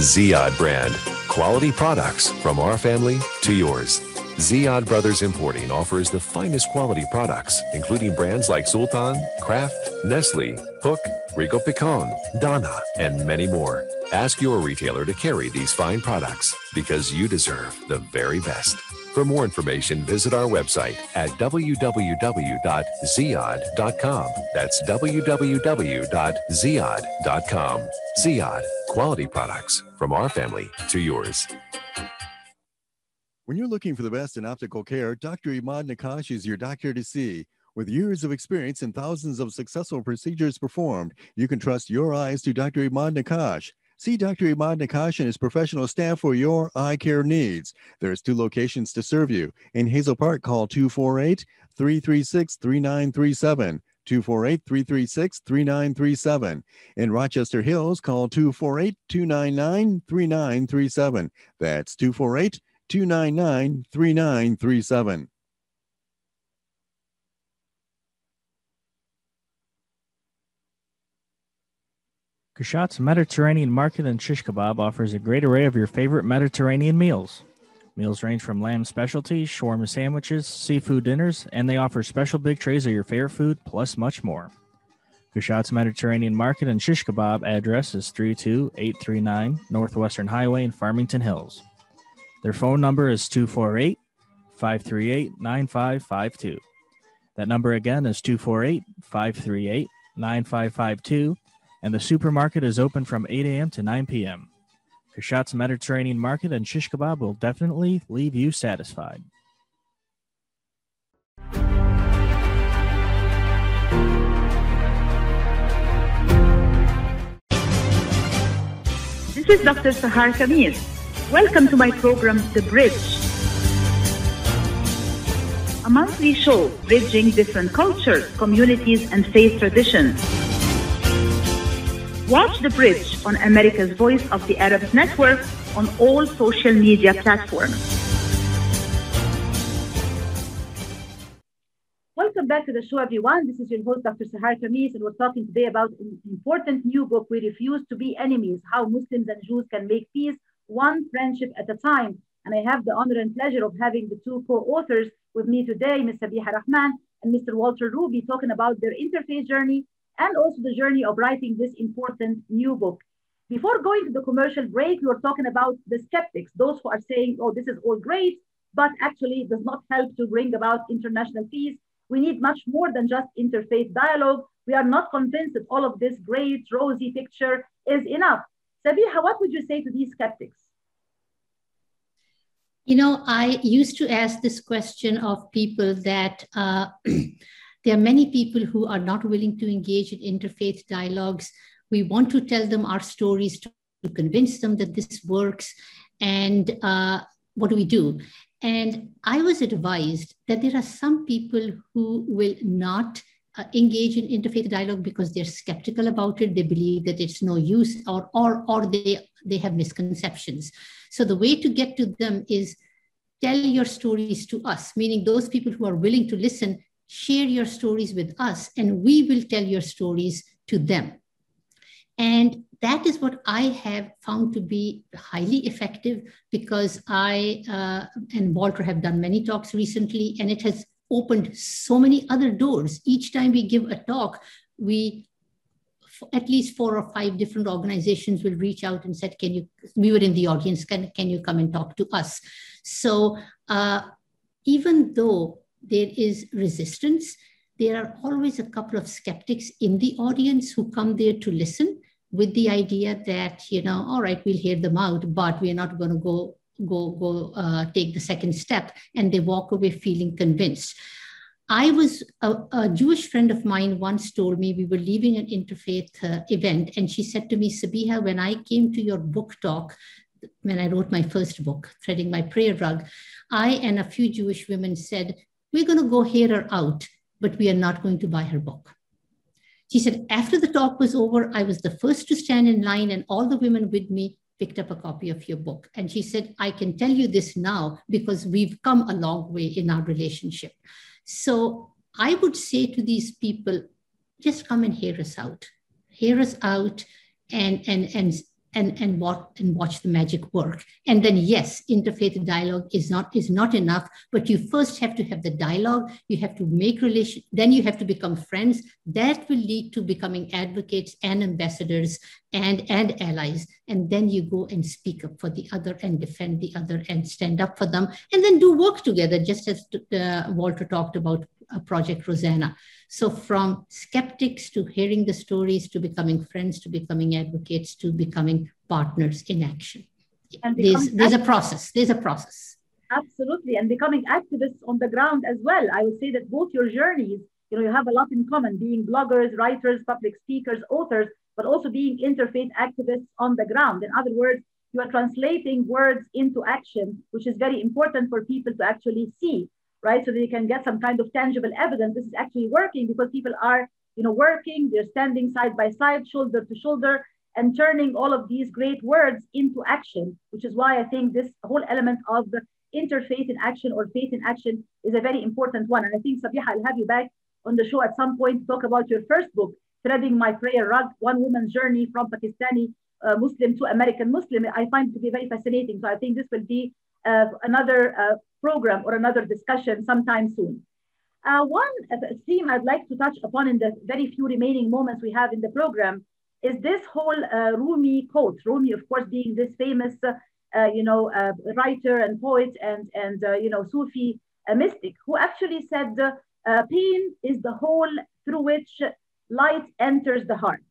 Ziad brand. Quality products from our family to yours. Ziad Brothers Importing offers the finest quality products, including brands like Sultan, Kraft, Nestle, Hook, Rico Picon, Donna, and many more. Ask your retailer to carry these fine products because you deserve the very best. For more information, visit our website at www.ziad.com. That's www.ziad.com. Ziad, quality products from our family to yours. When you're looking for the best in optical care, Dr. Imad Nakash is your doctor to see. With years of experience and thousands of successful procedures performed, you can trust your eyes to Dr. Imad Nakash. See Dr. Imad Nakash and his professional staff for your eye care needs. There's two locations to serve you. In Hazel Park, call 248 336 3937. 248 336 3937. In Rochester Hills, call 248 299 3937. That's 248 299 3937. Kashat's Mediterranean Market and Shish Kebab offers a great array of your favorite Mediterranean meals. Meals range from lamb specialties, shawarma sandwiches, seafood dinners, and they offer special big trays of your favorite food, plus much more. Kashat's Mediterranean Market and Shish Kebab address is 32839 Northwestern Highway in Farmington Hills. Their phone number is 248 538 9552. That number again is 248 538 9552 and the supermarket is open from 8 a.m. to 9 p.m. Kashat's Mediterranean Market and Shish Kebab will definitely leave you satisfied. This is Dr. Sahar Khamis. Welcome to my program, The Bridge. A monthly show bridging different cultures, communities, and faith traditions. Watch The Bridge on America's Voice of the Arabs Network on all social media platforms. Welcome back to the show, everyone. This is your host, Dr. Sahar Khamis, and we're talking today about an important new book, We Refuse to Be Enemies How Muslims and Jews Can Make Peace One Friendship at a Time. And I have the honor and pleasure of having the two co authors with me today, Ms. Sabiha Rahman and Mr. Walter Ruby, talking about their interfaith journey and also the journey of writing this important new book. Before going to the commercial break, we were talking about the skeptics, those who are saying, oh, this is all great, but actually does not help to bring about international peace. We need much more than just interfaith dialogue. We are not convinced that all of this great, rosy picture is enough. Sabiha, what would you say to these skeptics? You know, I used to ask this question of people that uh, there are many people who are not willing to engage in interfaith dialogues. We want to tell them our stories to, convince them that this works. And uh, what do we do? And I was advised that there are some people who will not uh, engage in interfaith dialogue because they're skeptical about it. They believe that it's no use, or or or they they have misconceptions. So the way to get to them is tell your stories to us, meaning those people who are willing to listen, share your stories with us, and we will tell your stories to them. And that is what I have found to be highly effective because I uh, and Walter have done many talks recently, and it has opened so many other doors. Each time we give a talk, we at least four or five different organizations will reach out and said, "Can you?" We were in the audience. Can can you come and talk to us? So uh, even though there is resistance, there are always a couple of skeptics in the audience who come there to listen with the idea that you know, all right, we'll hear them out, but we're not going to go go go uh, take the second step, and they walk away feeling convinced. I was a, a, Jewish friend of mine once told me we were leaving an interfaith uh, event, and she said to me, Sabiha, when I came to your book talk, when I wrote my first book, Threading My Prayer Rug, I and a few Jewish women said, We're going to go hear her out, but we are not going to buy her book. She said, After the talk was over, I was the first to stand in line, and all the women with me picked up a copy of your book. And she said, I can tell you this now because we've come a long way in our relationship. So I would say to these people, just come and hear us out. Hear us out and and and and and watch and watch the magic work. And then yes, interfaith dialogue is not is not enough, but you first have to have the dialogue. You have to make relation. Then you have to become friends. That will lead to becoming advocates and ambassadors and and allies. And then you go and speak up for the other and defend the other and stand up for them. And then do work together, just as uh, Walter talked about Project Rozana. So from skeptics to hearing the stories to becoming friends to becoming advocates to becoming partners in action. And there's, there's a process. There's a process. Absolutely. And becoming activists on the ground as well. I would say that both your journeys, you know, you have a lot in common, being bloggers, writers, public speakers, authors, but also being interfaith activists on the ground. In other words, you are translating words into action, which is very important for people to actually see right? So they can get some kind of tangible evidence. This is actually working because people are, you know, working, they're standing side by side, shoulder to shoulder, and turning all of these great words into action, which is why I think this whole element of interfaith in action or faith in action is a very important one. And I think, Sabiha, I'll have you back on the show at some point to talk about your first book, Threading My Prayer Rug, One Woman's Journey from Pakistani uh, Muslim to American Muslim. I find it to be very fascinating. So I think this will be uh, another uh, program or another discussion sometime soon. Uh, one theme I'd like to touch upon in the very few remaining moments we have in the program is this whole uh, Rumi quote. Rumi, of course, being this famous, uh, you know, uh, writer and poet and and uh, you know Sufi mystic, who actually said, "Pain is the hole through which light enters the heart."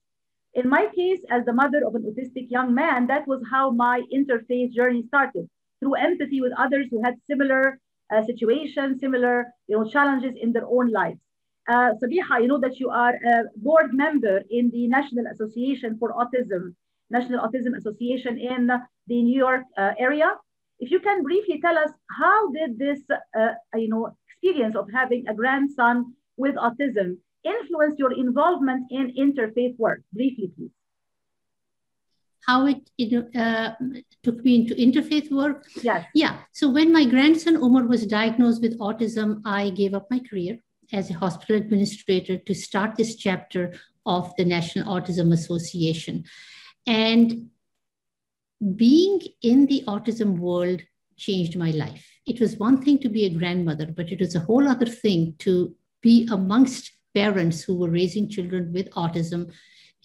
In my case, as the mother of an autistic young man, that was how my interfaith journey started through empathy with others who had similar uh, situations, similar you know, challenges in their own lives. Uh, Sabiha, you know that you are a board member in the National Association for Autism, National Autism Association in the New York uh, area. If you can briefly tell us how did this, uh, you know, experience of having a grandson with autism influence your involvement in interfaith work? Briefly, please how it, it uh, took me into interfaith work. Yes. Yeah. So when my grandson Omar was diagnosed with autism, I gave up my career as a hospital administrator to start this chapter of the National Autism Association. And being in the autism world changed my life. It was one thing to be a grandmother, but it was a whole other thing to be amongst parents who were raising children with autism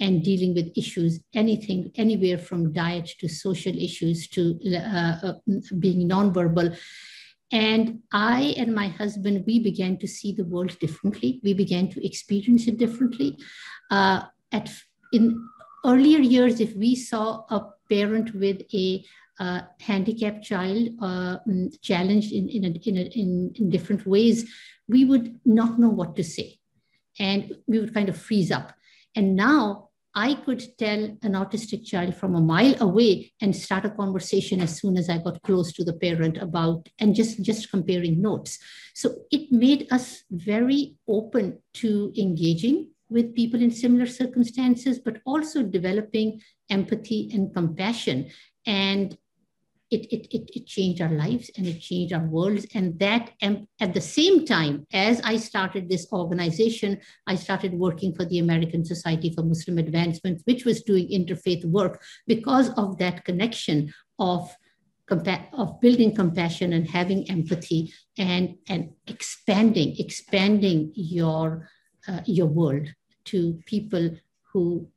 and dealing with issues, anything, anywhere from diet to social issues to uh, uh, being nonverbal. And I and my husband, we began to see the world differently. We began to experience it differently. Uh, at in earlier years, if we saw a parent with a uh, handicapped child uh, mm, challenged in, in, a, in, a, in, in different ways, we would not know what to say. And we would kind of freeze up. And now I could tell an autistic child from a mile away and start a conversation as soon as I got close to the parent about and just, just comparing notes. So it made us very open to engaging with people in similar circumstances, but also developing empathy and compassion. And it, it, it, it, changed our lives and it changed our worlds. And that, and at the same time, as I started this organization, I started working for the American Society for Muslim Advancement, which was doing interfaith work because of that connection of of building compassion and having empathy and and expanding expanding your uh, your world to people who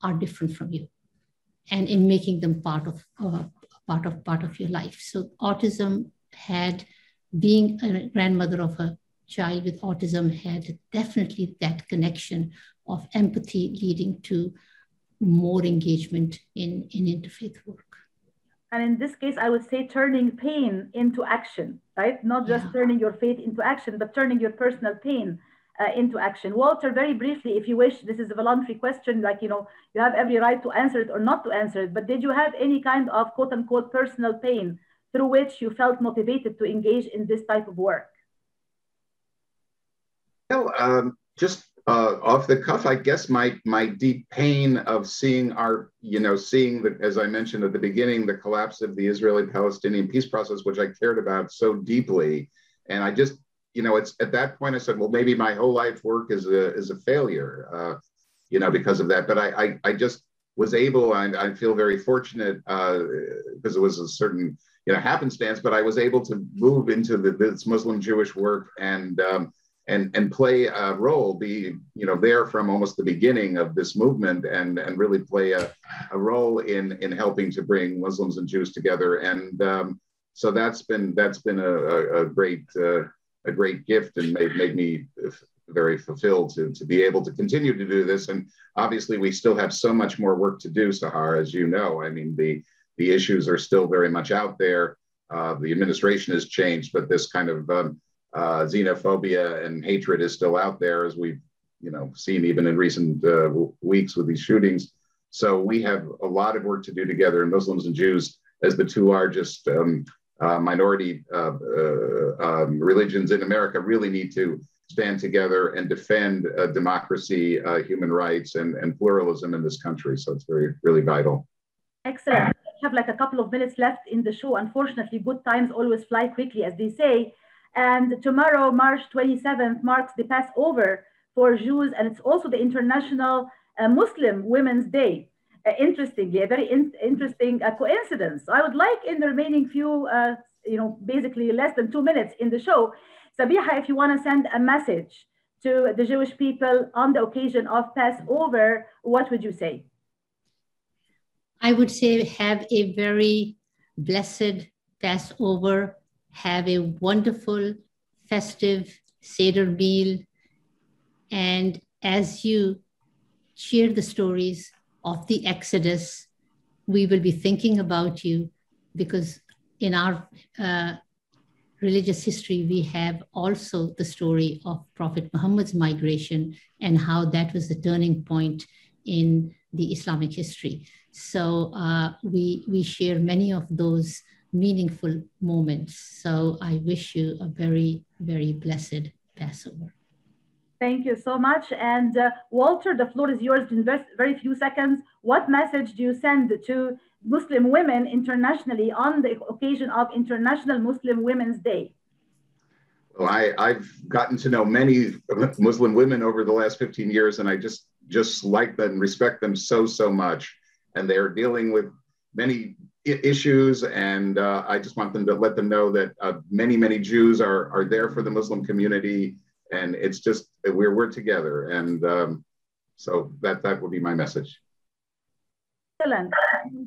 are different from you and in making them part of uh, part of part of your life. So autism had being a grandmother of a child with autism had definitely that connection of empathy leading to more engagement in, in interfaith work. And in this case, I would say turning pain into action, right? Not just yeah. turning your faith into action, but turning your personal pain uh, into action. Walter, very briefly, if you wish, this is a voluntary question, like, you know, you have every right to answer it or not to answer it, but did you have any kind of quote unquote personal pain through which you felt motivated to engage in this type of work? Well, um, just uh, off the cuff, I guess my my deep pain of seeing our, you know, seeing the, as I mentioned at the beginning, the collapse of the Israeli-Palestinian peace process, which I cared about so deeply, and I just you know, it's at that point I said, well, maybe my whole life work is a is a failure, uh, you know, because of that. But I I, I just was able, and I feel very fortunate because uh, it was a certain you know happenstance, but I was able to move into the, this Muslim Jewish work and um, and and play a role, be you know there from almost the beginning of this movement, and and really play a, a role in in helping to bring Muslims and Jews together. And um, so that's been that's been a, a, a great uh, a great gift and made, made me very fulfilled to, to be able to continue to do this. And obviously, we still have so much more work to do, Sahar, as you know. I mean, the, the issues are still very much out there. Uh, the administration has changed, but this kind of um, uh, xenophobia and hatred is still out there, as we've you know seen even in recent uh, weeks with these shootings. So we have a lot of work to do together, and Muslims and Jews as the two largest um, uh, minority uh, uh, um, religions in America really need to stand together and defend democracy, human rights, and, and pluralism in this country. So it's very, really vital. Excellent. We have like a couple of minutes left in the show. Unfortunately, good times always fly quickly, as they say. And tomorrow, March 27th, marks the Passover for Jews, and it's also the International uh, Muslim Women's Day uh, interestingly, a very in interesting uh, coincidence. I would like in the remaining few, uh, you know, basically less than two minutes in the show, Sabiha, if you want to send a message to the Jewish people on the occasion of Passover, what would you say? I would say have a very blessed Passover, have a wonderful festive Seder meal, and as you share the stories of the Exodus, we will be thinking about you because in our uh, religious history, we have also the story of Prophet Muhammad's migration and how that was the turning point in the Islamic history. So uh, we, we share many of those meaningful moments. So I wish you a very, very blessed Passover. Thank you so much. And uh, Walter, the floor is yours in very few seconds. What message do you send to Muslim women internationally on the occasion of International Muslim Women's Day? Well, I, have gotten to know many Muslim women over the last 15 years, and I just just like them, respect them so so much, and they're dealing with many issues, and uh, I just want them to let them know that uh, many many Jews are are there for the Muslim community and it's just we're we're together, and um, so that that would be my message. Excellent.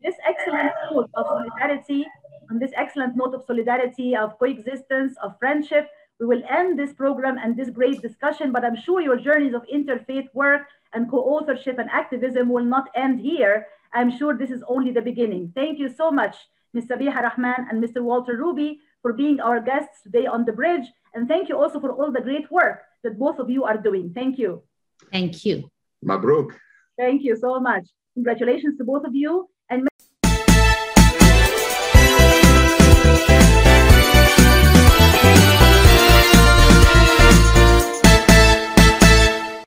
This excellent note of solidarity, on this excellent note of solidarity, of coexistence, of friendship, we will end this program and this great discussion. But I'm sure your journeys of interfaith work and co-authorship and activism will not end here. I'm sure this is only the beginning. Thank you so much, Ms. Sabiha Rahman and Mr. Walter Ruby for being our guests today on the bridge. And thank you also for all the great work that both of you are doing. Thank you. Thank you. Mabruk. Thank you so much. Congratulations to both of you.